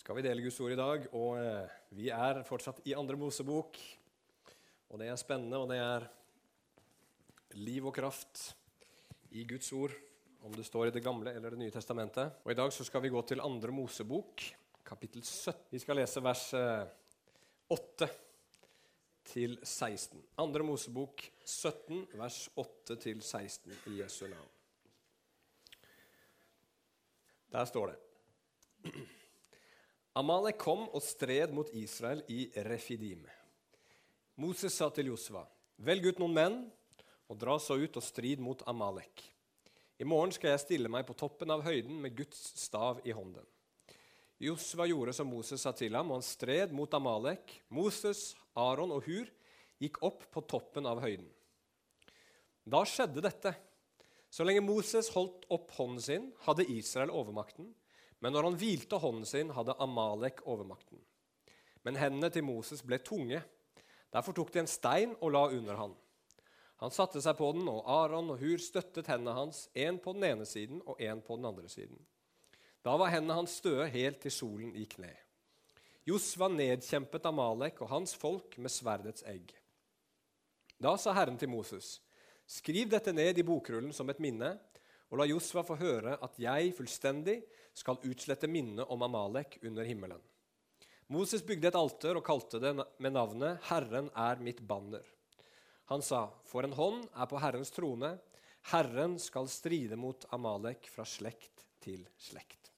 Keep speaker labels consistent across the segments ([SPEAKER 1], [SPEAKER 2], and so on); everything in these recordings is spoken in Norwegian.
[SPEAKER 1] skal vi dele Guds ord i dag, og eh, vi er fortsatt i Andre Mosebok. Og det er spennende, og det er liv og kraft i Guds ord, om det står i Det gamle eller Det nye testamentet. Og I dag så skal vi gå til Andre Mosebok, kapittel 17. Vi skal lese vers eh, 8 til 16. Andre Mosebok 17, vers 8 til 16 i Jesu navn. Der står det Amalek kom og stred mot Israel i Refidim. Moses sa til Josva, velg ut noen menn og dra så ut og strid mot Amalek. I morgen skal jeg stille meg på toppen av høyden med Guds stav i hånden. Josva gjorde som Moses sa til ham, og han stred mot Amalek. Moses, Aron og Hur gikk opp på toppen av høyden. Da skjedde dette. Så lenge Moses holdt opp hånden sin, hadde Israel overmakten. Men når han hvilte hånden sin, hadde Amalek overmakten. Men hendene til Moses ble tunge. Derfor tok de en stein og la under han. Han satte seg på den, og Aron og Hur støttet hendene hans, én på den ene siden og én på den andre siden. Da var hendene hans støe helt til solen i kne. Josva nedkjempet Amalek og hans folk med sverdets egg. Da sa Herren til Moses, skriv dette ned i bokrullen som et minne, og la Josva få høre at jeg fullstendig skal utslette minnet om Amalek under himmelen. Moses bygde et alter og kalte det med navnet 'Herren er mitt banner'. Han sa, 'For en hånd er på Herrens trone. Herren skal stride mot Amalek fra slekt til slekt'.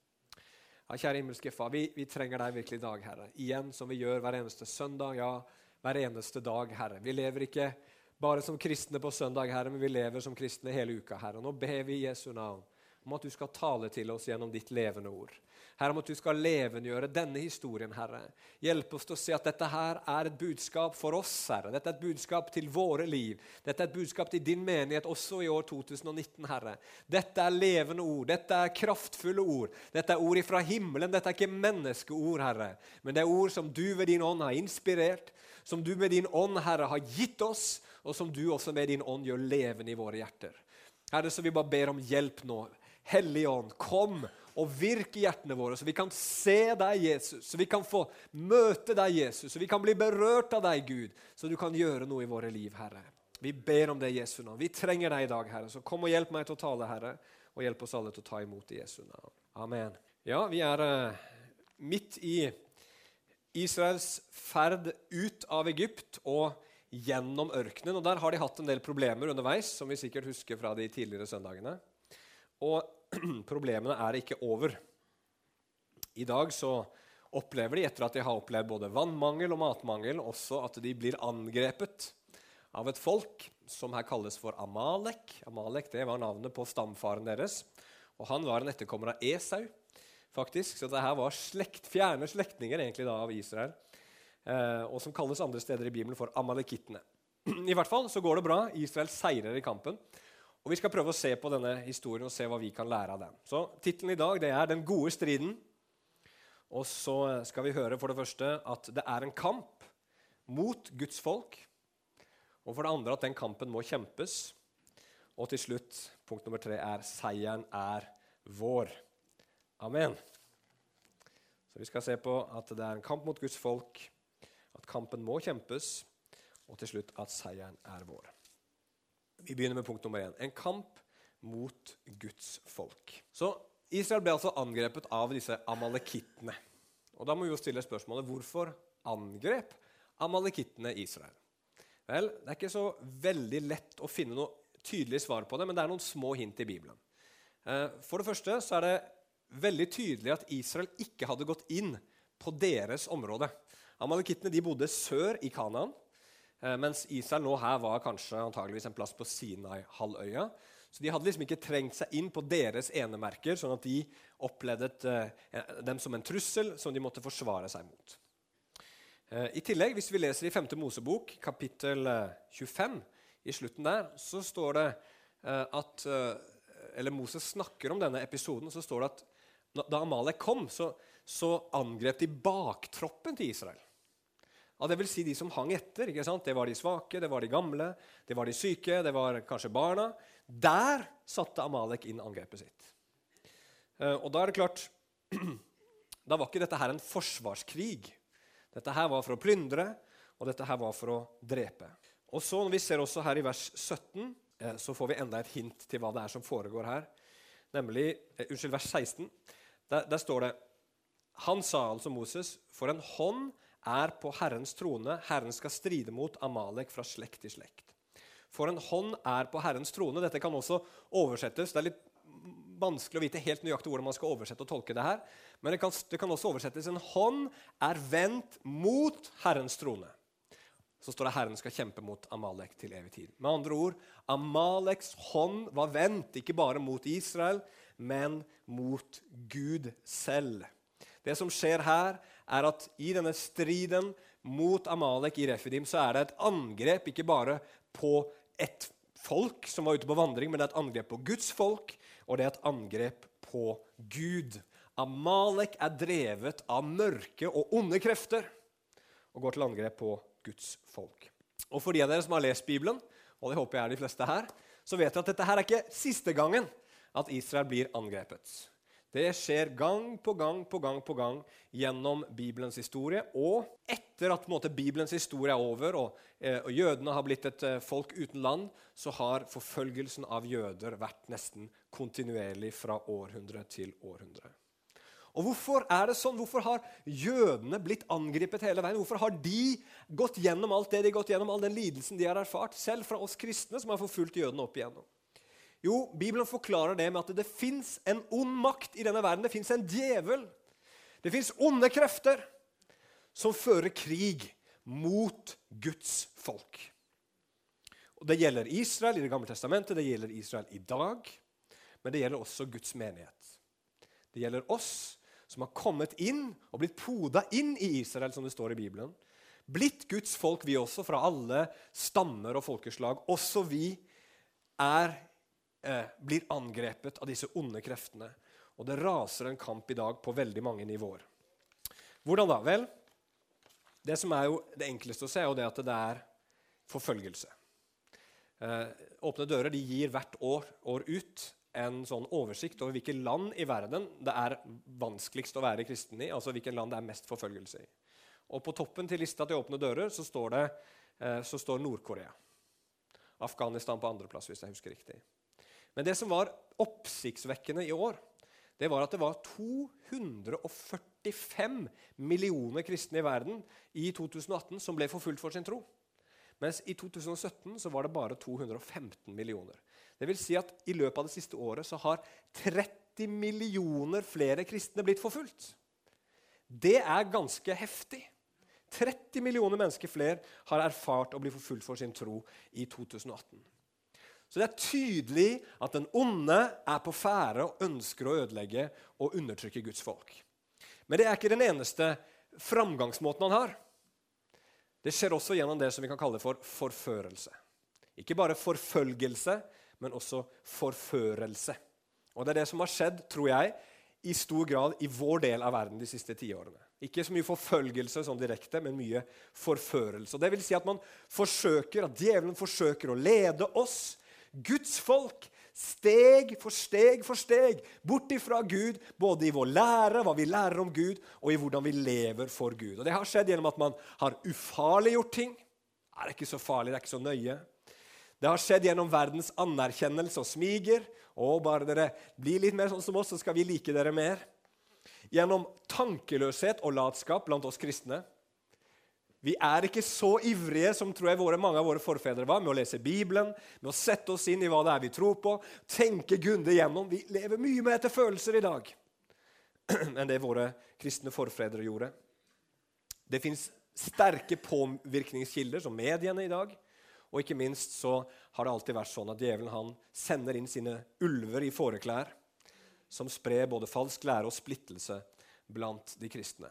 [SPEAKER 1] Ja, kjære himmelske Far, vi, vi trenger deg virkelig i dag, Herre. Igjen som vi gjør hver eneste søndag, ja, hver eneste dag, Herre. Vi lever ikke bare som kristne på søndag, Herre, men vi lever som kristne hele uka, Herre. Nå ber vi i Jesu navn om at du skal tale til oss gjennom ditt levende ord. Herre, om at du skal levendegjøre denne historien, Herre. Hjelp oss til å se at dette her er et budskap for oss, Herre. Dette er et budskap til våre liv. Dette er et budskap til din menighet også i år 2019, Herre. Dette er levende ord. Dette er kraftfulle ord. Dette er ord ifra himmelen. Dette er ikke menneskeord, Herre. Men det er ord som du ved din ånd har inspirert, som du med din ånd, Herre, har gitt oss, og som du også med din ånd gjør levende i våre hjerter. Herre, så vi bare ber om hjelp nå. Hellige Ånd, kom og virk i hjertene våre, så vi kan se deg, Jesus. Så vi kan få møte deg, Jesus. Så vi kan bli berørt av deg, Gud. Så du kan gjøre noe i våre liv, Herre. Vi ber om det Jesu navn. Vi trenger deg i dag, Herre. Så kom og hjelp meg til å tale, Herre. Og hjelp oss alle til å ta imot i Jesu navn. Amen. Ja, vi er uh, midt i Israels ferd ut av Egypt og gjennom ørkenen. Og Der har de hatt en del problemer underveis, som vi sikkert husker fra de tidligere søndagene. Og problemene er ikke over. I dag så opplever de, etter at de har opplevd både vannmangel og matmangel, også at de blir angrepet av et folk som her kalles for Amalek. Amalek det var navnet på stamfaren deres. Og Han var en etterkommer av Esau, faktisk, så dette var slekt, fjerne slektninger egentlig da av Israel. Eh, og som kalles andre steder i Bibelen for amalekittene. I hvert fall så går det bra. Israel seirer i kampen. Og Vi skal prøve å se på denne historien og se hva vi kan lære av den. Så Tittelen i dag det er 'Den gode striden'. Og så skal vi høre for det første at det er en kamp mot Guds folk. Og for det andre at den kampen må kjempes. Og til slutt, punkt nummer tre, er 'seieren er vår'. Amen. Så vi skal se på at det er en kamp mot Guds folk, at kampen må kjempes, og til slutt at seieren er vår. Vi begynner med punkt nummer én. En kamp mot Guds folk. Så Israel ble altså angrepet av disse amalekittene. Og Da må vi jo stille spørsmålet hvorfor angrep amalekittene Israel? Vel, Det er ikke så veldig lett å finne noe tydelig svar på det, men det er noen små hint i Bibelen. Eh, for det første så er det veldig tydelig at Israel ikke hadde gått inn på deres område. Amalekittene bodde sør i Kanaan, Eh, mens Israel nå her var kanskje antageligvis en plass på Sinai-halvøya. Så de hadde liksom ikke trengt seg inn på deres enemerker, sånn at de opplevde eh, dem som en trussel som de måtte forsvare seg mot. Eh, I tillegg, hvis vi leser i 5. Mosebok, kapittel 25, i slutten der, så står det at Eller Moses snakker om denne episoden, så står det at da Amalek kom, så, så angrep de baktroppen til Israel. Ja, det vil si de som hang etter. ikke sant? Det var de svake, det var de gamle, det var de syke, det var kanskje barna. Der satte Amalek inn angrepet sitt. Eh, og da er det klart da var ikke dette her en forsvarskrig. Dette her var for å plyndre, og dette her var for å drepe. Og så, når Vi ser også her i vers 17 eh, så får vi enda et hint til hva det er som foregår her. Nemlig, eh, unnskyld, vers 16. Der, der står det Han sa altså Moses, for en hånd er på Herrens trone. Herren skal stride mot Amalek fra slekt til slekt. For en hånd er på Herrens trone. Dette kan også oversettes. Det er litt vanskelig å vite helt nøyaktig hvordan man skal oversette og tolke det her. Men det kan, det kan også oversettes en hånd er vendt mot Herrens trone. Så står det Herren skal kjempe mot Amalek til evig tid. Med andre ord, Amaleks hånd var vendt ikke bare mot Israel, men mot Gud selv. Det som skjer her, er at i denne striden mot Amalek i Refidim så er det et angrep ikke bare på et folk som var ute på vandring, men det er et angrep på Guds folk, og det er et angrep på Gud. Amalek er drevet av mørke og onde krefter og går til angrep på Guds folk. Og For de av dere som har lest Bibelen, og det håper jeg er de fleste her, så vet dere at dette her er ikke siste gangen at Israel blir angrepet. Det skjer gang på gang på gang på gang gjennom Bibelens historie. Og etter at måte, Bibelens historie er over og, eh, og, jødene har blitt et eh, folk uten land, så har forfølgelsen av jøder vært nesten kontinuerlig fra århundre til århundre. Og Hvorfor er det sånn? Hvorfor har jødene blitt angrepet hele veien? Hvorfor har de gått gjennom alt det de har gått gjennom, all den lidelsen de har erfart, selv fra oss kristne som har forfulgt jødene opp igjennom? Jo, Bibelen forklarer det med at det fins en ond makt i denne verden. Det fins en djevel. Det fins onde krefter som fører krig mot Guds folk. Og Det gjelder Israel i Det gamle testamentet, det gjelder Israel i dag. Men det gjelder også Guds menighet. Det gjelder oss som har kommet inn og blitt poda inn i Israel, som det står i Bibelen. Blitt Guds folk, vi også, fra alle stammer og folkeslag. Også vi er eh, blir angrepet av disse onde kreftene. Og det raser en kamp i dag på veldig mange nivåer. Hvordan da? Vel, det som er jo det enkleste å se, er jo det at det er forfølgelse. Eh, Åpne dører de gir hvert år, år ut en sånn oversikt over hvilke land i verden det er vanskeligst å være kristen i. altså hvilke land det er mest forfølgelse i. Og På toppen til lista til Åpne dører så står, det, eh, står Nord-Korea. Afghanistan på andreplass, hvis jeg husker riktig. Men det som var oppsiktsvekkende i år, det var at det var 245 millioner kristne i verden i 2018 som ble forfulgt for sin tro. Mens i 2017 så var det bare 215 millioner. Det vil si at I løpet av det siste året så har 30 millioner flere kristne blitt forfulgt. Det er ganske heftig. 30 millioner mennesker flere har erfart å bli forfulgt for sin tro i 2018. Så det er tydelig at den onde er på ferde og ønsker å ødelegge og undertrykke Guds folk. Men det er ikke den eneste framgangsmåten han har. Det skjer også gjennom det som vi kan kalle for forførelse. Ikke bare forfølgelse, men også forførelse. Og Det er det som har skjedd, tror jeg, i stor grad i vår del av verden de siste tiårene. Ikke så mye forfølgelse sånn direkte, men mye forførelse. Og det vil si at man forsøker, at Djevelen forsøker å lede oss Guds folk steg for steg for steg bort ifra Gud, både i vår lære, hva vi lærer om Gud, og i hvordan vi lever for Gud. Og Det har skjedd gjennom at man har ufarliggjort ting. Det er ikke så farlig, det er ikke så nøye. Det har skjedd gjennom verdens anerkjennelse og smiger. Og bare dere blir litt mer sånn som oss, så skal vi like dere mer. Gjennom tankeløshet og latskap blant oss kristne. Vi er ikke så ivrige som tror jeg våre, mange av våre forfedre var, med å lese Bibelen, med å sette oss inn i hva det er vi tror på, tenke grundig gjennom. Vi lever mye mer etter følelser i dag enn det våre kristne forfedre gjorde. Det fins sterke påvirkningskilder, som mediene i dag. Og ikke minst så har det alltid vært sånn at djevelen han sender inn sine ulver i fåreklær, som sprer både falsk lære og splittelse blant de kristne.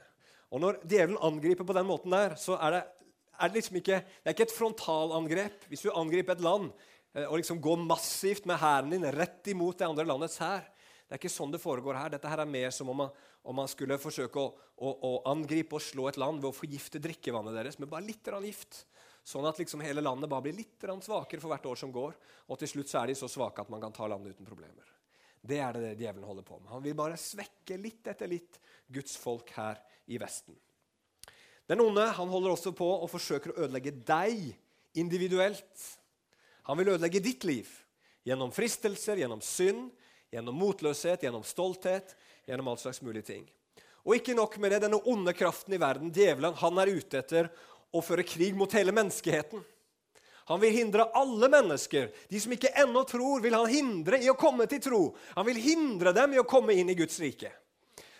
[SPEAKER 1] Og Når djevelen angriper på den måten der, så er det, er det liksom ikke, det er ikke et frontalangrep. Hvis du angriper et land eh, og liksom går massivt med hæren din rett imot det andre landets hær Det er ikke sånn det foregår her. Dette her er mer som om man, om man skulle forsøke å, å, å, angripe og slå et land ved å forgifte drikkevannet deres med bare litt gift. Sånn at liksom hele landet bare blir litt svakere for hvert år som går. Og til slutt så er de så svake at man kan ta landet uten problemer. Det er det djevelen holder på med. Han vil bare svekke litt etter litt Guds folk her i Vesten. Den onde han holder også på og forsøker å ødelegge deg individuelt. Han vil ødelegge ditt liv gjennom fristelser, gjennom synd, gjennom motløshet, gjennom stolthet, gjennom all slags mulige ting. Og ikke nok med det, denne onde kraften i verden, djevelen, han er ute etter å føre krig mot hele menneskeheten. Han vil hindre alle mennesker. De som ikke ennå tror, vil han hindre i å komme til tro. Han vil hindre dem i å komme inn i Guds rike.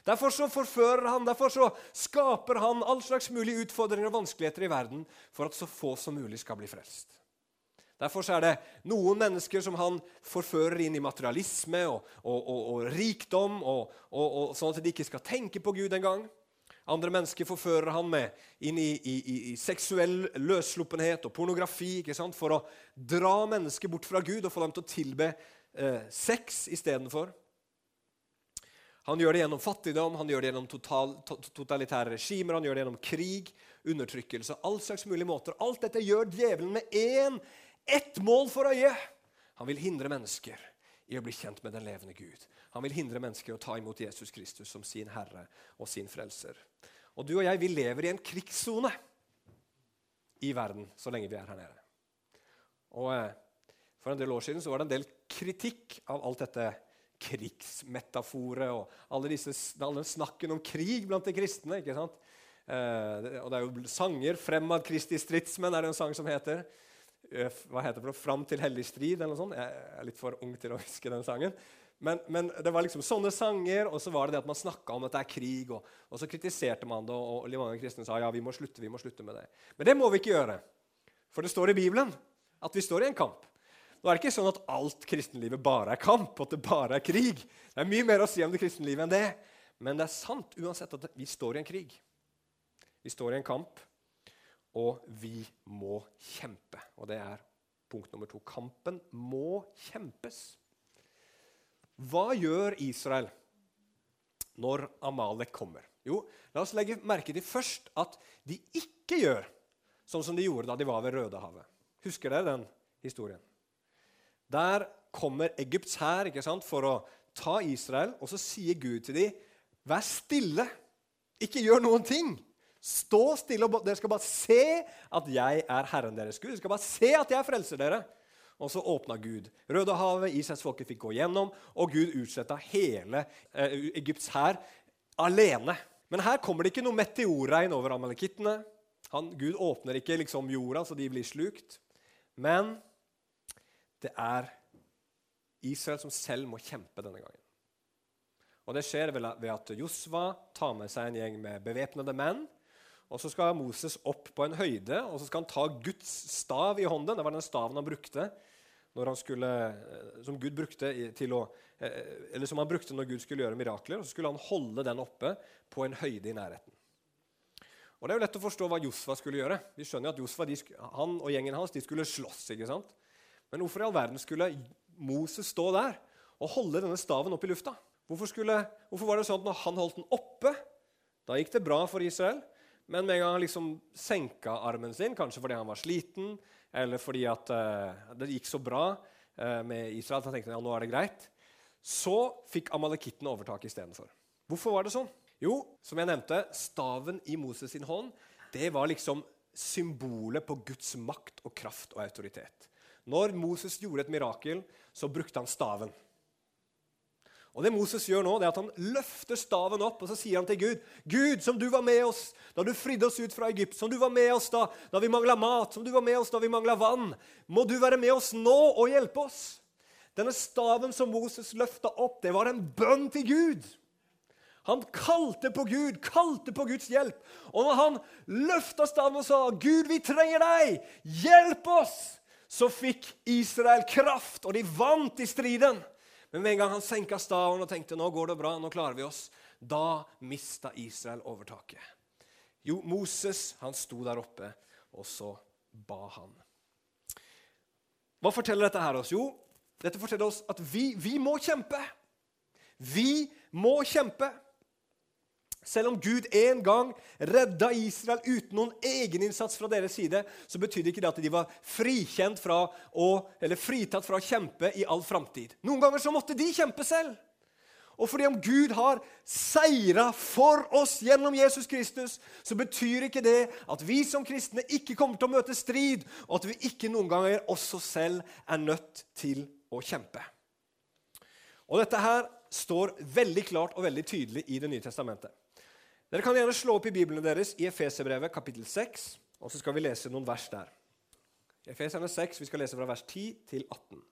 [SPEAKER 1] Derfor så forfører han, derfor så skaper han all slags mulige utfordringer og vanskeligheter i verden for at så få som mulig skal bli frelst. Derfor er det noen mennesker som han forfører inn i materialisme og, og, og, og rikdom, sånn at de ikke skal tenke på Gud engang. Andre mennesker forfører han med inn i, i, i seksuell løssluppenhet og pornografi for å dra mennesker bort fra Gud og få dem til å tilbe eh, sex istedenfor. Han gjør det gjennom fattigdom, han gjør det gjennom total, totalitære regimer, han gjør det gjennom krig, undertrykkelse, all slags mulige måter. Alt dette gjør djevelen med én, ett mål for øye. Han vil hindre mennesker i å bli kjent med den levende Gud. Han vil hindre mennesker i å ta imot Jesus Kristus som sin herre og sin frelser. Og du og jeg, vi lever i en krigssone i verden så lenge vi er her nede. Og eh, For en del år siden så var det en del kritikk av alt dette krigsmetaforet og alle disse, all den snakken om krig blant de kristne. ikke sant? Eh, og det er jo sanger. 'Fremad Kristi stridsmenn' er det en sang som heter. Eh, hva heter det? 'Fram til hellig strid'? eller noe sånt. Jeg er litt for ung til å huske den sangen. Men, men, det var liksom sånne sanger, og så var det det at man snakka om at det er krig. Og, og, så kritiserte man det, og, og mange kristne sa ja, vi må slutte, vi må slutte med det. Men det må vi ikke gjøre. For det står i Bibelen at vi står i en kamp. Nå er det ikke sånn at alt kristenlivet bare er kamp, og at det bare er krig. Det er mye mer å si om det kristenlivet enn det. Men det er sant uansett at vi står i en krig. Vi står i en kamp, og vi må kjempe. Og det er punkt nummer to. Kampen må kjempes. Hva gjør Israel når Amalek kommer? Jo, la oss legge merke til først at de ikke gjør sånn som de gjorde da de var ved Rødehavet. Husker dere den historien? Der kommer Egypts hær for å ta Israel, og så sier Gud til dem, 'Vær stille. Ikke gjør noen ting. Stå stille, og dere skal bare se at jeg er Herren deres Gud.' Dere skal bare se at jeg frelser dere. Og så åpna Gud Rødehavet, Israelsfolket fikk gå gjennom, og Gud utsletta hele eh, Egypts hær alene. Men her kommer det ikke noe meteorregn over amalekittene. Gud åpner ikke liksom jorda så de blir slukt. Men det er Israel som selv må kjempe denne gangen. Og Det skjer ved at Josva tar med seg en gjeng med bevæpnede menn. Og Så skal Moses opp på en høyde og så skal han ta Guds stav i hånden. Det var den staven han brukte skulle, eh, som Gud brukte å, eh, som han brukte når Gud skulle gjøre mirakler. og Så skulle han holde den oppe på en høyde i nærheten. Og Det er jo lett å forstå hva Josfa skulle gjøre. Vi skjønner jo at Josfa, han og gjengen hans de skulle slåss. ikke sant? Men hvorfor i all verden skulle Moses stå der og holde denne staven opp i lufta? Hvorfor, skulle, hvorfor, var det sånn at når han holdt den oppe, da gikk det bra for Israel? Men med en gang han liksom senka armen sin, kanskje fordi han var sliten, eller fordi at, uh, det gikk så bra uh, med Israel han tenkte ja, nå er det greit, så fikk amalekittene overtak istedenfor. Hvorfor var det sånn? Jo, som jeg nevnte, staven i Moses sin hånd det var liksom symbolet på Guds makt og kraft og autoritet. Når Moses gjorde et mirakel, så brukte han staven. Og det Moses gjør nå, det er at han løfter staven opp og så sier han til Gud Gud, som du var med oss da du fridde oss ut fra Egypt, som du var med oss da, da vi mangla mat, som du var med oss da vi mangla vann, må du være med oss nå og hjelpe oss. Denne staven som Moses løfta opp, det var en bønn til Gud. Han kalte på Gud, kalte på Guds hjelp. Og når han løfta staven og sa, 'Gud, vi trenger deg! Hjelp oss!' så fikk Israel kraft, og de vant i striden. Men med en gang han senka staven og tenkte nå går det bra, nå klarer vi oss, da mista Israel overtaket. Jo, Moses han sto der oppe, og så ba han. Hva forteller dette her oss? Jo, dette forteller oss at vi, vi må kjempe. Vi må kjempe. Selv om Gud en gang redda Israel uten noen egeninnsats fra deres side, så betydde ikke det at de var frikjent fra å, eller fritatt fra å kjempe i all framtid. Noen ganger så måtte de kjempe selv. Og fordi om Gud har seira for oss gjennom Jesus Kristus, så betyr ikke det at vi som kristne ikke kommer til å møte strid, og at vi ikke noen ganger også selv er nødt til å kjempe. Og Dette her står veldig klart og veldig tydelig i Det nye testamentet. Dere kan gjerne slå opp i Bibelen deres i Efeserbrevet kapittel 6, og så skal vi lese noen vers der. Efeserne 6, Vi skal lese fra vers 10 til 18.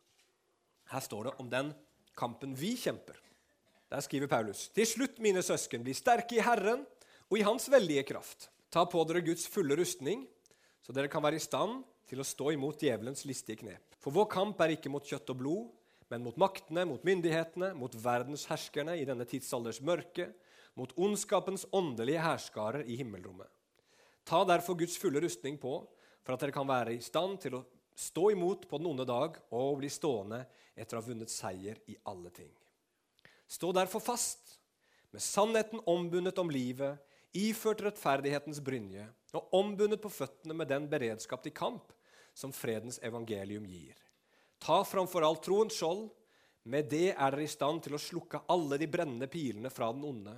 [SPEAKER 1] Her står det om den kampen vi kjemper. Der skriver Paulus.: Til slutt, mine søsken, bli sterke i Herren og i Hans veldige kraft. Ta på dere Guds fulle rustning, så dere kan være i stand til å stå imot djevelens listige knep. For vår kamp er ikke mot kjøtt og blod, men mot maktene, mot myndighetene, mot verdens herskerne i denne tidsalders mørke, mot ondskapens åndelige hærskarer i himmelrommet. Ta derfor Guds fulle rustning på, for at dere kan være i stand til å stå imot på den onde dag og bli stående etter å ha vunnet seier i alle ting. Stå derfor fast, med sannheten ombundet om livet, iført rettferdighetens brynje og ombundet på føttene med den beredskap til kamp som fredens evangelium gir. Ta framfor alt troens skjold. Med det er dere i stand til å slukke alle de brennende pilene fra den onde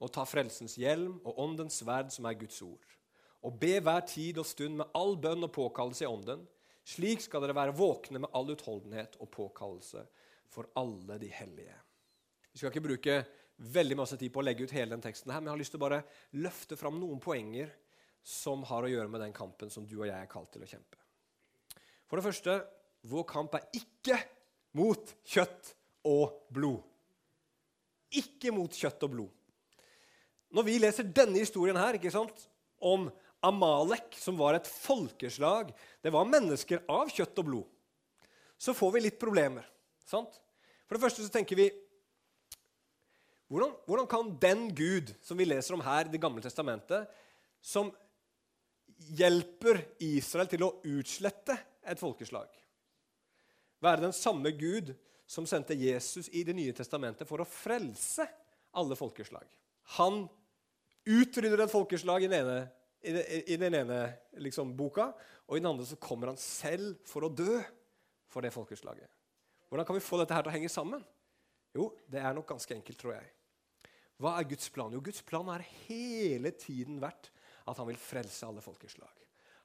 [SPEAKER 1] og ta frelsens hjelm og åndens sverd, som er Guds ord. Og be hver tid og stund med all bønn og påkallelse i ånden. Slik skal dere være våkne med all utholdenhet og påkallelse for alle de hellige. Vi skal ikke bruke veldig masse tid på å legge ut hele den teksten, her, men jeg har lyst til å bare løfte fram noen poenger som har å gjøre med den kampen som du og jeg er kalt til å kjempe. For det første vår kamp er ikke mot kjøtt og blod. Ikke mot kjøtt og blod. Når vi leser denne historien her ikke sant, om Amalek, som var et folkeslag Det var mennesker av kjøtt og blod. Så får vi litt problemer. Sant? For det første så tenker vi hvordan, hvordan, kan den Gud som vi leser om her i Det gamle testamentet, som hjelper Israel til å utslette et folkeslag, være den samme Gud som sendte Jesus i Det nye testamentet for å frelse alle folkeslag? Han utrydder et folkeslag i den ene, i den ene liksom, boka, og i den andre så kommer han selv for å dø for det folkeslaget. Hvordan kan vi få dette her til å henge sammen? Jo, det er nok ganske enkelt, tror jeg. Hva er Guds plan? Jo, Guds plan har hele tiden vært at han vil frelse alle folkeslag.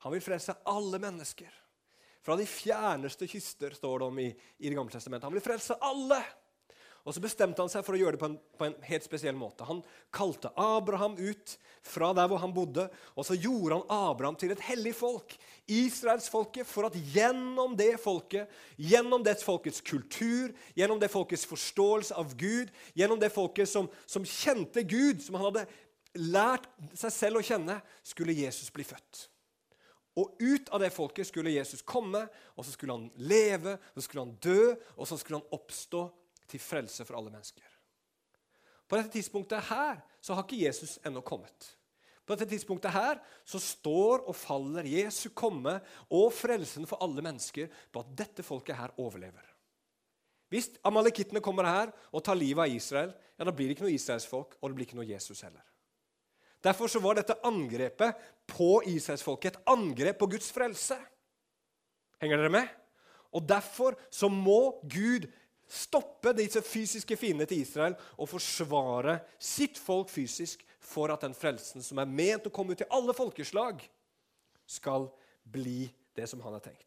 [SPEAKER 1] Han vil frelse alle mennesker. Fra de fjerneste kyster, står det om i, i Det gamle testamentet. Han vil frelse alle. Og så bestemte han seg for å gjøre det på en, på en, helt spesiell måte. Han kalte Abraham ut fra der hvor han bodde, og så gjorde han Abraham til et hellig folk. Israelsfolket, for at gjennom det folket, gjennom det folkets kultur, gjennom det folkets forståelse av Gud, gjennom det folket som, som kjente Gud, som han hadde lært seg selv å kjenne, skulle Jesus bli født. Og ut av det folket skulle Jesus komme, og så skulle han leve, så skulle han dø, og så skulle han oppstå til frelse for alle mennesker. På dette tidspunktet her så har ikke Jesus ennå kommet. På dette tidspunktet her så står og faller Jesu komme og frelsen for alle mennesker på at dette folket her overlever. Hvis amalekittene kommer her og tar livet av Israel, ja, da blir det ikke noe israelsfolk, og det blir ikke noe Jesus heller. Derfor så var dette angrepet på israelsfolket et angrep på Guds frelse. Henger dere med? Og Derfor så må Gud stoppe disse fysiske fiendene til Israel og forsvare sitt folk fysisk for at den frelsen som er ment å komme ut til alle folkeslag, skal bli det som han har tenkt.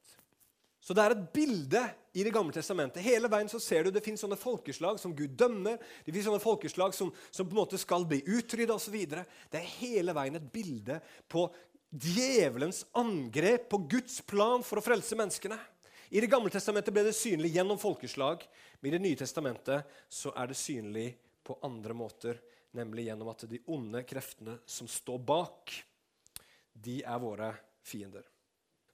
[SPEAKER 1] Så det er et bilde i Det gamle testamentet. Hele veien så ser du Det finnes sånne folkeslag som Gud dømmer. Det finnes sånne folkeslag som, som på en måte skal bli utrydda osv. Det er hele veien et bilde på djevelens angrep på Guds plan for å frelse menneskene. I Det gamle testamentet ble det synlig gjennom folkeslag. Men i Det nye testamentet så er det synlig på andre måter, nemlig gjennom at de onde kreftene som står bak, de er våre fiender.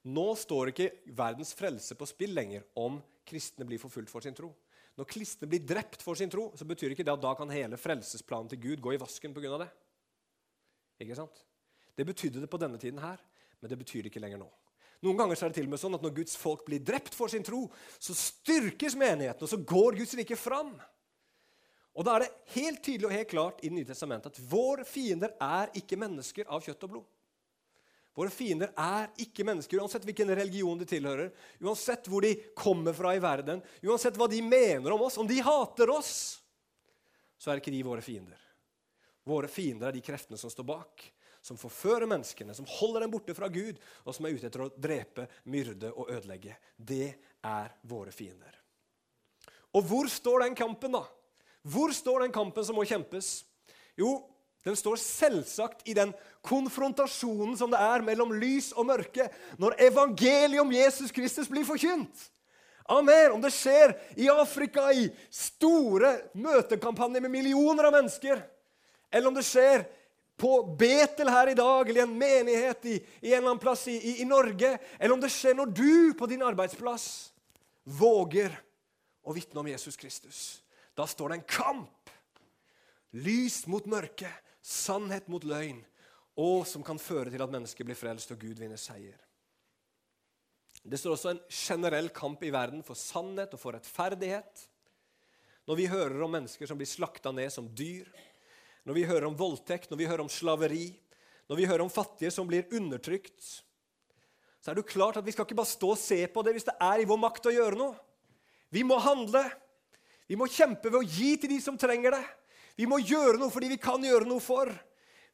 [SPEAKER 1] Nå står ikke verdens frelse på spill lenger om kristne blir forfulgt for sin tro. Når kristne blir drept for sin tro, så betyr ikke det at da kan hele frelsesplanen til Gud gå i vasken pga. det. Ikke sant? Det betydde det på denne tiden her, men det betyr det ikke lenger nå. Noen ganger er det til og med sånn at når Guds folk blir drept for sin tro, så styrkes menigheten, og så går Guds rike fram. Og Da er det helt tydelig og helt klart i Det nye testamentet at våre fiender er ikke mennesker av kjøtt og blod. Våre fiender er ikke mennesker, uansett hvilken religion de tilhører, uansett hvor de kommer fra i verden, uansett hva de mener om oss. Om de hater oss, så er ikke de våre fiender. Våre fiender er de kreftene som står bak, som forfører menneskene, som holder dem borte fra Gud, og som er ute etter å drepe, myrde og ødelegge. Det er våre fiender. Og hvor står den kampen, da? Hvor står den kampen som må kjempes? Jo, den står selvsagt i den konfrontasjonen som det er mellom lys og mørke når evangeliet om Jesus Kristus blir forkynt. Amen. Om det skjer i Afrika i store møtekampanjer med millioner av mennesker, eller om det skjer på Betel her i dag, eller i en menighet i, i en eller annen plass i, i, i Norge, eller om det skjer når du på din arbeidsplass våger å vitne om Jesus Kristus. Da står det en kamp. Lys mot mørke, sannhet mot løgn, og som kan føre til at mennesker blir frelst og Gud vinner seier. Det står også en generell kamp i verden for sannhet og for rettferdighet. Når vi hører om mennesker som blir slakta ned som dyr, når vi hører om voldtekt, når vi hører om slaveri, når vi hører om fattige som blir undertrykt, så er det jo klart at vi skal ikke bare stå og se på det hvis det er i vår makt å gjøre noe. Vi må handle. Vi må kjempe ved å gi til de som trenger det. Vi må gjøre noe fordi vi kan gjøre noe for.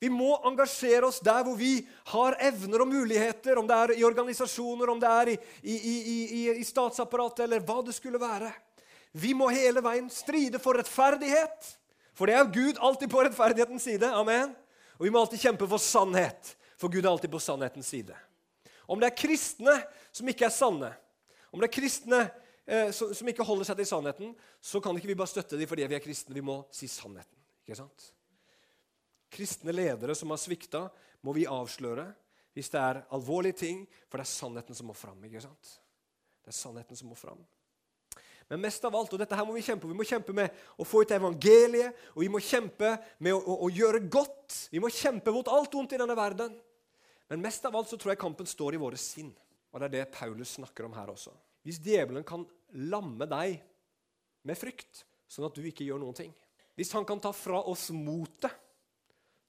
[SPEAKER 1] Vi må engasjere oss der hvor vi har evner og muligheter, om det er i organisasjoner, om det er i, i, i, i statsapparatet, eller hva det skulle være. Vi må hele veien stride for rettferdighet, for det er Gud alltid på rettferdighetens side. Amen. Og vi må alltid kjempe for sannhet, for Gud er alltid på sannhetens side. Om det er kristne som ikke er sanne, om det er kristne eh, som, ikke holder seg til sannheten, så kan ikke vi bare støtte dem fordi vi er kristne. Vi må si sannheten. Ikke sant? Kristne ledere som har svikta, må vi avsløre hvis det er alvorlige ting, for det er sannheten som må fram. ikke sant? Det er sannheten som må fram. Men mest av alt, og dette her må vi kjempe Vi må kjempe med å få ut evangeliet, og vi må kjempe med å, å, å gjøre godt. Vi må kjempe mot alt ondt i denne verden. Men mest av alt så tror jeg kampen står i våre sinn. Og det er det Paulus snakker om her også. Hvis djevelen kan lamme deg med frykt, sånn at du ikke gjør noen ting Hvis han kan ta fra oss motet,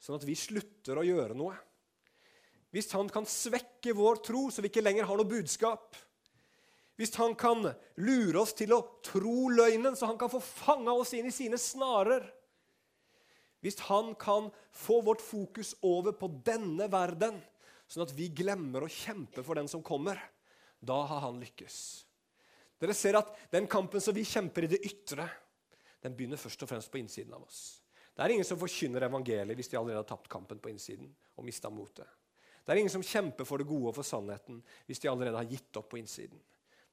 [SPEAKER 1] sånn at vi slutter å gjøre noe Hvis han kan svekke vår tro, så vi ikke lenger har noe budskap Hvis han kan lure oss til å tro løgnen, så han kan få fanga oss inn i sine snarer Hvis han kan få vårt fokus over på denne verden, sånn at vi glemmer å kjempe for den som kommer, da har han lykkes. Dere ser at Den kampen som vi kjemper i det ytre, den begynner først og fremst på innsiden av oss. Det er ingen som forkynner evangeliet hvis de allerede har tapt kampen på innsiden og mista motet. Det er ingen som kjemper for det gode og for sannheten hvis de allerede har gitt opp på innsiden.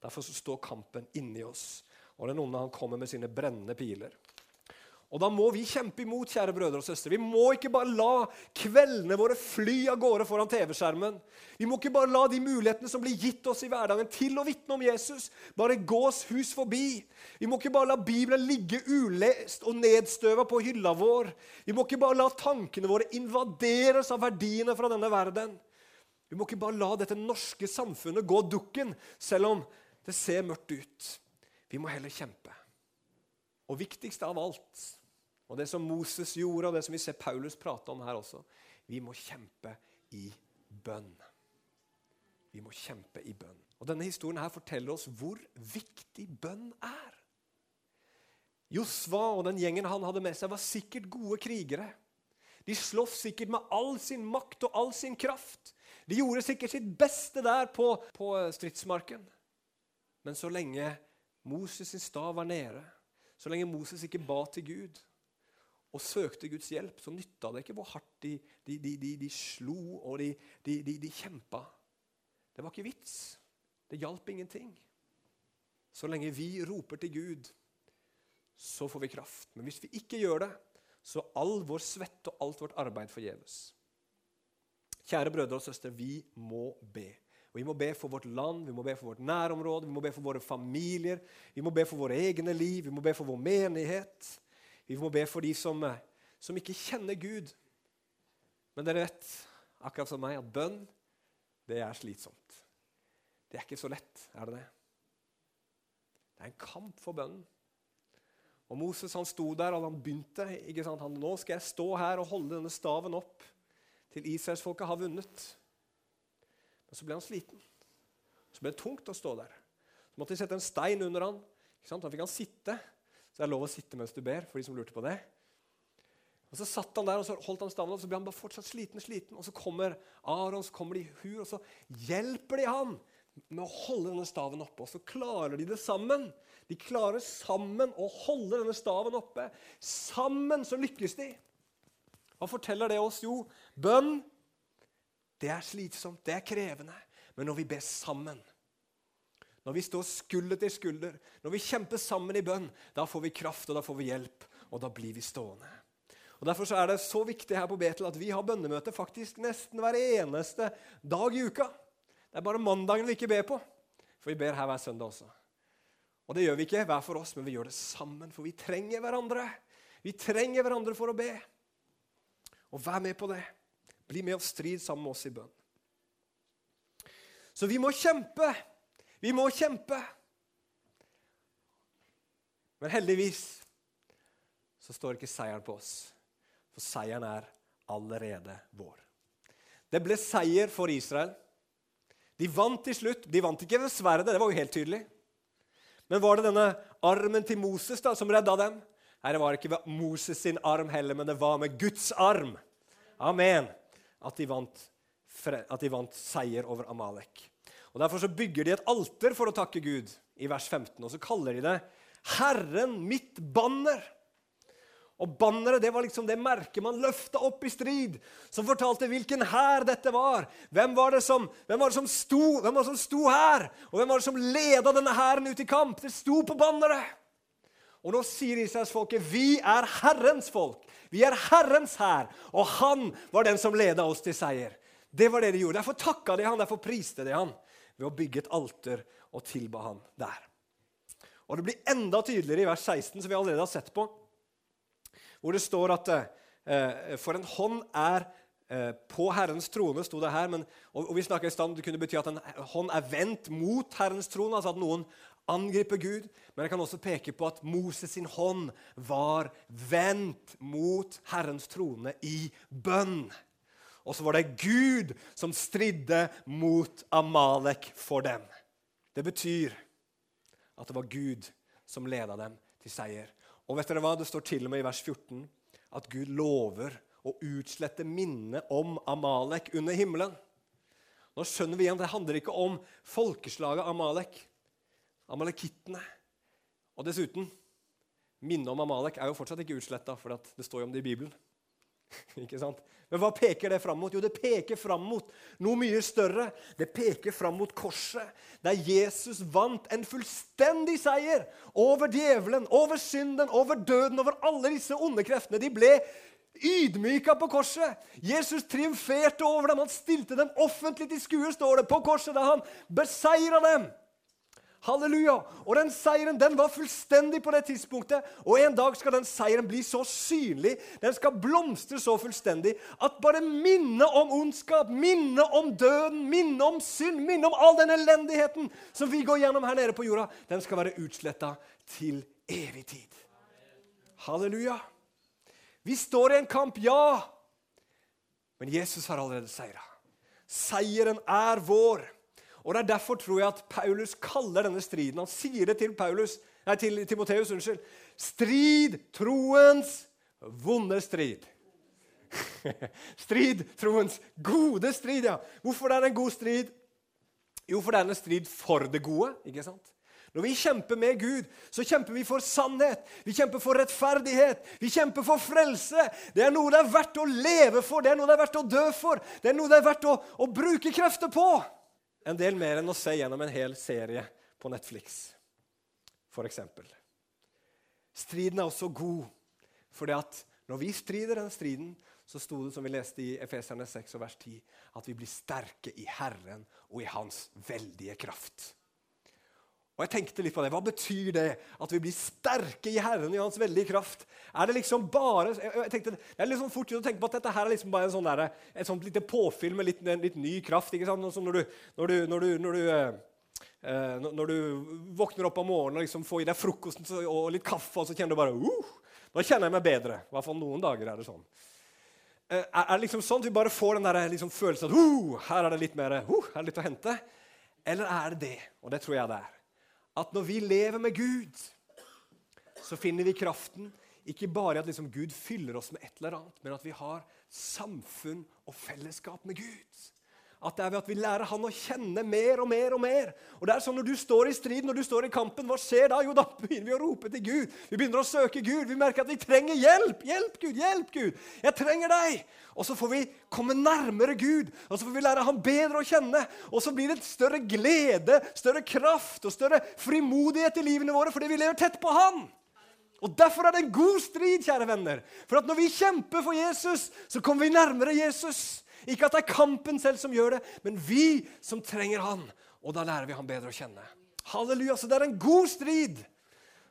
[SPEAKER 1] Derfor står kampen inni oss, og den onde han kommer med sine brennende piler. Og da må vi kjempe imot, kjære brødre og søstre. Vi må ikke bare la kveldene våre fly av gårde foran TV-skjermen. Vi må ikke bare la de mulighetene som blir gitt oss i hverdagen til å vitne om Jesus, bare gås hus forbi. Vi må ikke bare la Bibelen ligge ulest og nedstøva på hylla vår. Vi må ikke bare la tankene våre invaderes av verdiene fra denne verden. Vi må ikke bare la dette norske samfunnet gå dukken, selv om det ser mørkt ut. Vi må heller kjempe. Og viktigst av alt og det som Moses gjorde, og det som vi ser Paulus prate om her også Vi må kjempe i bønn. Vi må kjempe i bønn. Og Denne historien her forteller oss hvor viktig bønn er. Josva og den gjengen han hadde med seg, var sikkert gode krigere. De sloss sikkert med all sin makt og all sin kraft. De gjorde sikkert sitt beste der på, på stridsmarken. Men så lenge Moses' sin stav var nede, så lenge Moses ikke ba til Gud, og søkte Guds hjelp, så nytta det ikke hvor hardt de, de, de, de slo og de, kjempa. Det var ikke vits. Det hjalp ingenting. Så lenge vi roper til Gud, så får vi kraft. Men hvis vi ikke gjør det, så all vår svette og alt vårt arbeid forgjeves. Kjære brødre og søstre, vi må be. Og Vi må be for vårt land, vi må be for vårt nærområde, vi må be for våre familier, vi må be for våre egne liv, vi må be for vår menighet. Vi må be for de som, eh, som ikke kjenner Gud. Men dere vet, akkurat som meg, at bønn, det er slitsomt. Det er ikke så lett, er det det? Det er en kamp for bønnen. Og Moses han sto der og han begynte. ikke sant? Han, nå skal jeg stå her og holde denne staven opp til israelsfolket har vunnet. Men så ble han sliten. Så ble det tungt å stå der. Så måtte de sette en stein under han. Ikke sant? Da fikk han sitte. Så det er lov å sitte mens du ber, for de som lurte på det. Og Så satt han der og så holdt han staven opp, så ble han bare fortsatt sliten. sliten. Og så kommer Aron, så kommer de i hur, og så hjelper de han med å holde denne staven oppe. Og så klarer de det sammen. De klarer sammen å holde denne staven oppe. Sammen så lykkes de. Hva forteller det oss? Jo, bønn det er slitsomt, det er krevende. Men når vi ber sammen, når vi står skulder til skulder, når vi kjemper sammen i bønn, da får vi kraft og da får vi hjelp, og da blir vi stående. Og Derfor er det så viktig her på Betel at vi har bønnemøte faktisk nesten hver eneste dag i uka. Det er bare mandagen vi ikke ber på, for vi ber her hver søndag også. Og det gjør vi ikke hver for oss, men vi gjør det sammen, for vi trenger hverandre. Vi trenger hverandre for å be. Og vær med på det. Bli med og strid sammen med oss i bønn. Så vi må kjempe. Vi må kjempe. Men heldigvis så står ikke seieren på oss, for seieren er allerede vår. Det ble seier for Israel. De vant til slutt. De vant ikke ved sverdet, det var jo helt tydelig. Men var det denne armen til Moses da, som redda dem? Nei, det var ikke Moses sin arm heller, men det var med Guds arm. Amen. At de vant, at de vant seier over Amalek. Og Derfor så bygger de et alter for å takke Gud i vers 15, og så kaller de det 'Herren mitt banner'. Og Banneret det var liksom det merket man løfta opp i strid, som fortalte hvilken hær dette var. Hvem var det som, hvem var det som, sto, hvem var det som sto her, og hvem var det som leda denne hæren ut i kamp? Det sto på banneret. Og nå sier Israelsfolket vi er Herrens folk. Vi er Herrens hær. Og han var den som leda oss til seier. Det var det de gjorde. Derfor takka de han, derfor priste de han ved å bygge et alter og tilba han der. Og Det blir enda tydeligere i vers 16, som vi allerede har sett på hvor det står at eh, For en hånd er eh, på Herrens trone, sto det her. Men, og, vi snakket i stand, Det kunne bety at en hånd er vendt mot Herrens trone, altså at noen angriper Gud. Men jeg kan også peke på at Moses sin hånd var vendt mot Herrens trone i bønn. Og så var det Gud som stridde mot Amalek for dem. Det betyr at det var Gud som leda dem til seier. Og vet dere hva? Det står til og med i vers 14 at Gud lover å utslette minnet om Amalek under himmelen. Nå skjønner vi igjen det handler ikke om folkeslaget Amalek. Amalekittene. Og dessuten minnet om Amalek er jo fortsatt ikke utsletta, for det står jo om det i Bibelen. ikke sant? Men hva peker det fram mot? Jo, det peker fram mot noe mye større. Det peker fram mot korset, der Jesus vant en fullstendig seier over djevelen, over synden, over døden, over alle disse onde kreftene. De ble ydmyka på korset. Jesus triumferte over dem. Han stilte dem offentlig til skue, står det, på korset, da han beseira dem. Halleluja! Og den seieren den var fullstendig på det tidspunktet. Og en dag skal den seieren bli så synlig, den skal blomstre så fullstendig, at bare minnet om ondskap, minnet om døden, minnet om synd, minnet om all den elendigheten som vi går gjennom her nede på jorda, den skal være utsletta til evig tid. Halleluja! Vi står i en kamp, ja, men Jesus har allerede seira. Seieren er vår. Og Det er derfor tror jeg at Paulus kaller denne striden Han sier det til, Paulus, nei, til Timoteus. unnskyld, Strid troens vonde strid. strid troens gode strid, ja. Hvorfor det er en god strid? Jo, for det er en strid for det gode. ikke sant? Når vi kjemper med Gud, så kjemper vi for sannhet, vi kjemper for rettferdighet, vi kjemper for frelse. Det er noe det er verdt å leve for, det er noe det er verdt å dø for, det er noe det er verdt å, å bruke krefter på en del mer enn å se gjennom en hel serie på Netflix, f.eks. Striden er også god, at når vi strider den striden, så sto det, som vi leste i Efeserne 6 og vers 10, at vi blir sterke i Herren og i Hans veldige kraft. Og jeg tenkte litt på det. Hva betyr det at vi blir sterke i Herren i Hans veldige kraft? Er Det liksom bare, jeg tenkte, det er sånn fort å tenke på at dette her er liksom bare en sånn der, et sånt lite påfyll med litt, litt ny kraft. ikke sant? Som når du, når du, når du, når du, Eh, når du våkner opp om morgenen og liksom får i deg frokosten og litt kaffe, og så kjenner du bare uh, Nå kjenner jeg meg bedre. I hvert fall noen dager er det sånn. Eh, er det liksom sånn at vi bare får den der liksom følelsen at uh, her er det litt mer uh, her er det litt å hente? Eller er det det, og det tror jeg det er, at når vi lever med Gud, så finner vi kraften ikke bare at liksom Gud fyller oss med et eller annet, men at vi har samfunn og fellesskap med Gud. At det er ved at vi lærer han å kjenne mer og mer og mer. Og det er sånn Når du står i strid, når du står i kampen, hva skjer da? Jo, da begynner vi å rope til Gud. Vi begynner å søke Gud. Vi merker at vi trenger hjelp. Hjelp, Gud! Hjelp, Gud! Jeg trenger deg! Og så får vi komme nærmere Gud, og så får vi lære han bedre å kjenne. Og så blir det større glede, større kraft og større frimodighet i livene våre fordi vi lever tett på Han. Og Derfor er det en god strid, kjære venner. For at når vi kjemper for Jesus, så kommer vi nærmere Jesus. Ikke at det er kampen selv som gjør det, men vi som trenger han. Og da lærer vi Han bedre å kjenne. Halleluja, Så det er en god strid.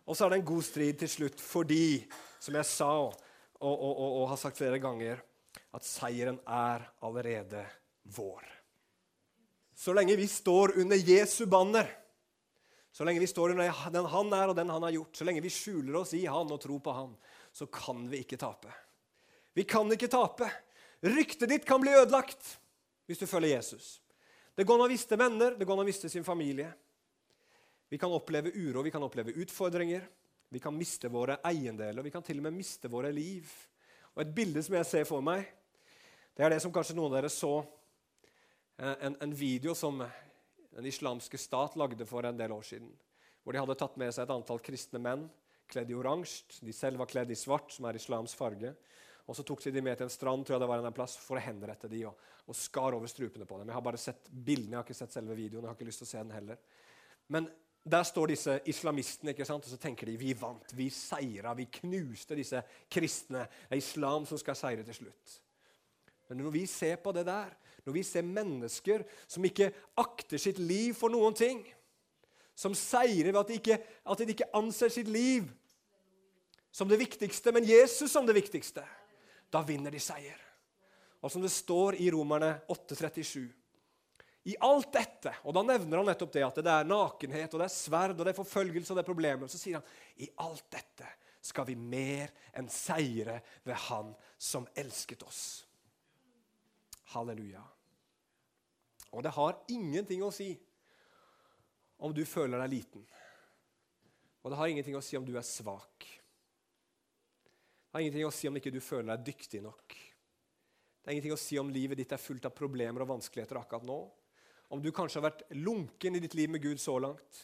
[SPEAKER 1] Og så er det en god strid til slutt fordi, som jeg sa og, og, og, og har sagt flere ganger, at seieren er allerede vår. Så lenge vi står under Jesu banner, så lenge vi står under den han er og den han har gjort, så lenge vi skjuler oss i han og tror på han, så kan vi ikke tape. Vi kan ikke tape. Ryktet ditt kan bli ødelagt hvis du følger Jesus. Det går an å miste venner, det går an å miste sin familie. Vi kan oppleve uro, vi kan oppleve utfordringer. Vi kan miste våre eiendeler, vi kan til og med miste våre liv. Og Et bilde som jeg ser for meg, det er det som kanskje noen av dere så eh, en, en video som den islamske stat lagde for en del år siden. Hvor de hadde tatt med seg et antall kristne menn kledd i oransje. De selv var kledd i svart, som er islams farge. Og Så tok de dem med til en strand tror jeg det var en plass, for å henrette dem og, og skar over strupene på dem. Jeg har bare sett bildene, jeg har ikke sett selve videoen. jeg har ikke lyst til å se den heller. Men der står disse islamistene ikke sant? og så tenker de vi vant, vi seira, vi knuste disse kristne. Det er islam som skal seire til slutt. Men når vi ser på det der, når vi ser mennesker som ikke akter sitt liv for noen ting, som seirer ved at de ikke, at de ikke anser sitt liv som det viktigste, men Jesus som det viktigste da vinner de seier. Og som det står i Romerne 8,37 I alt dette, og da nevner han nettopp det at det er nakenhet, og det er sverd, og det er forfølgelse og det er problemer, så sier han i alt dette skal vi mer enn seire ved Han som elsket oss. Halleluja. Og det har ingenting å si om du føler deg liten. Og det har ingenting å si om du er svak. Har ingenting å si om ikke du føler deg dyktig nok. Det er ingenting å si om livet ditt er fullt av problemer og vanskeligheter akkurat nå. Om du kanskje har vært lunken i ditt liv med Gud så langt.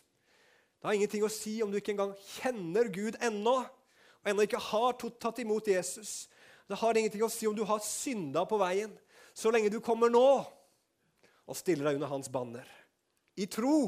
[SPEAKER 1] Det har ingenting å si om du ikke engang kjenner Gud ennå, og ennå ikke har tatt imot Jesus. Det har ingenting å si om du har synda på veien, så lenge du kommer nå og stiller deg under hans banner. I tro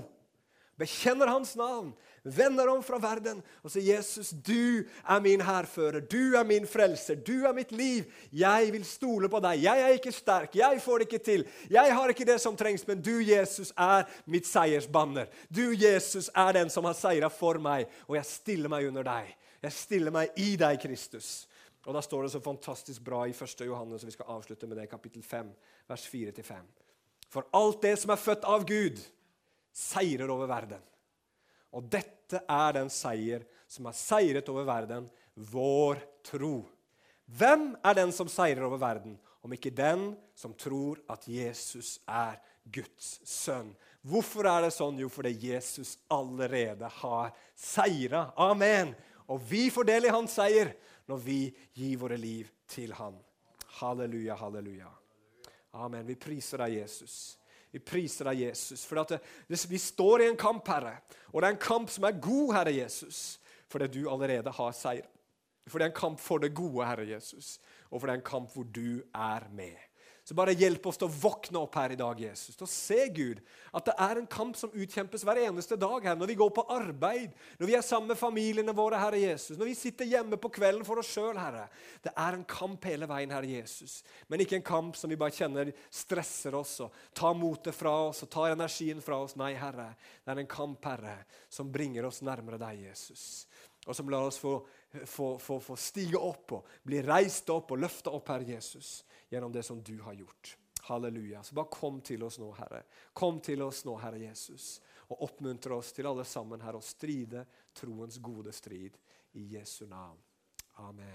[SPEAKER 1] bekjenner hans navn, vender om fra verden og sier, 'Jesus, du er min hærfører, du er min frelser, du er mitt liv.' 'Jeg vil stole på deg. Jeg er ikke sterk, jeg får det ikke til.' 'Jeg har ikke det som trengs, men du, Jesus, er mitt seiersbanner.' 'Du, Jesus, er den som har seira for meg, og jeg stiller meg under deg.' 'Jeg stiller meg i deg, Kristus.' Og Da står det så fantastisk bra i 1. Johannes, og vi skal avslutte med det, kapittel 5, vers 4-5. For alt det som er født av Gud, seirer over verden. Og dette er den seier som har seiret over verden, vår tro. Hvem er den som seirer over verden, om ikke den som tror at Jesus er Guds sønn? Hvorfor er det sånn? Jo, fordi Jesus allerede har seira. Amen. Og vi får del i hans seier når vi gir våre liv til han. Halleluja, halleluja. Amen. Vi priser deg, Jesus. Vi priser deg, Jesus. For det, vi står i en kamp, Herre. Og det er en kamp som er god, Herre Jesus, fordi du allerede har seier. For det er en kamp for det gode, Herre Jesus, og for det er en kamp hvor du er med. Så bare hjelp oss til å våkne opp her i dag, Jesus. Til å se, Gud, at det er en kamp som utkjempes hver eneste dag her. Når vi går på arbeid, når vi er sammen med familiene våre, Herre Jesus. Når vi sitter hjemme på kvelden for oss sjøl, Herre. Det er en kamp hele veien, Herre Jesus. Men ikke en kamp som vi bare kjenner stresser oss og tar motet fra oss og tar energien fra oss. Nei, Herre. Det er en kamp, Herre, som bringer oss nærmere deg, Jesus. Og som lar oss få, få, få, få stige opp og bli reist opp og løfta opp, Herre Jesus gjennom det som du har gjort. Halleluja. Så bare kom til oss nå, Herre. Kom til oss nå, Herre Jesus, og oppmuntre oss til alle sammen her å stride troens gode strid i Jesu navn. Amen.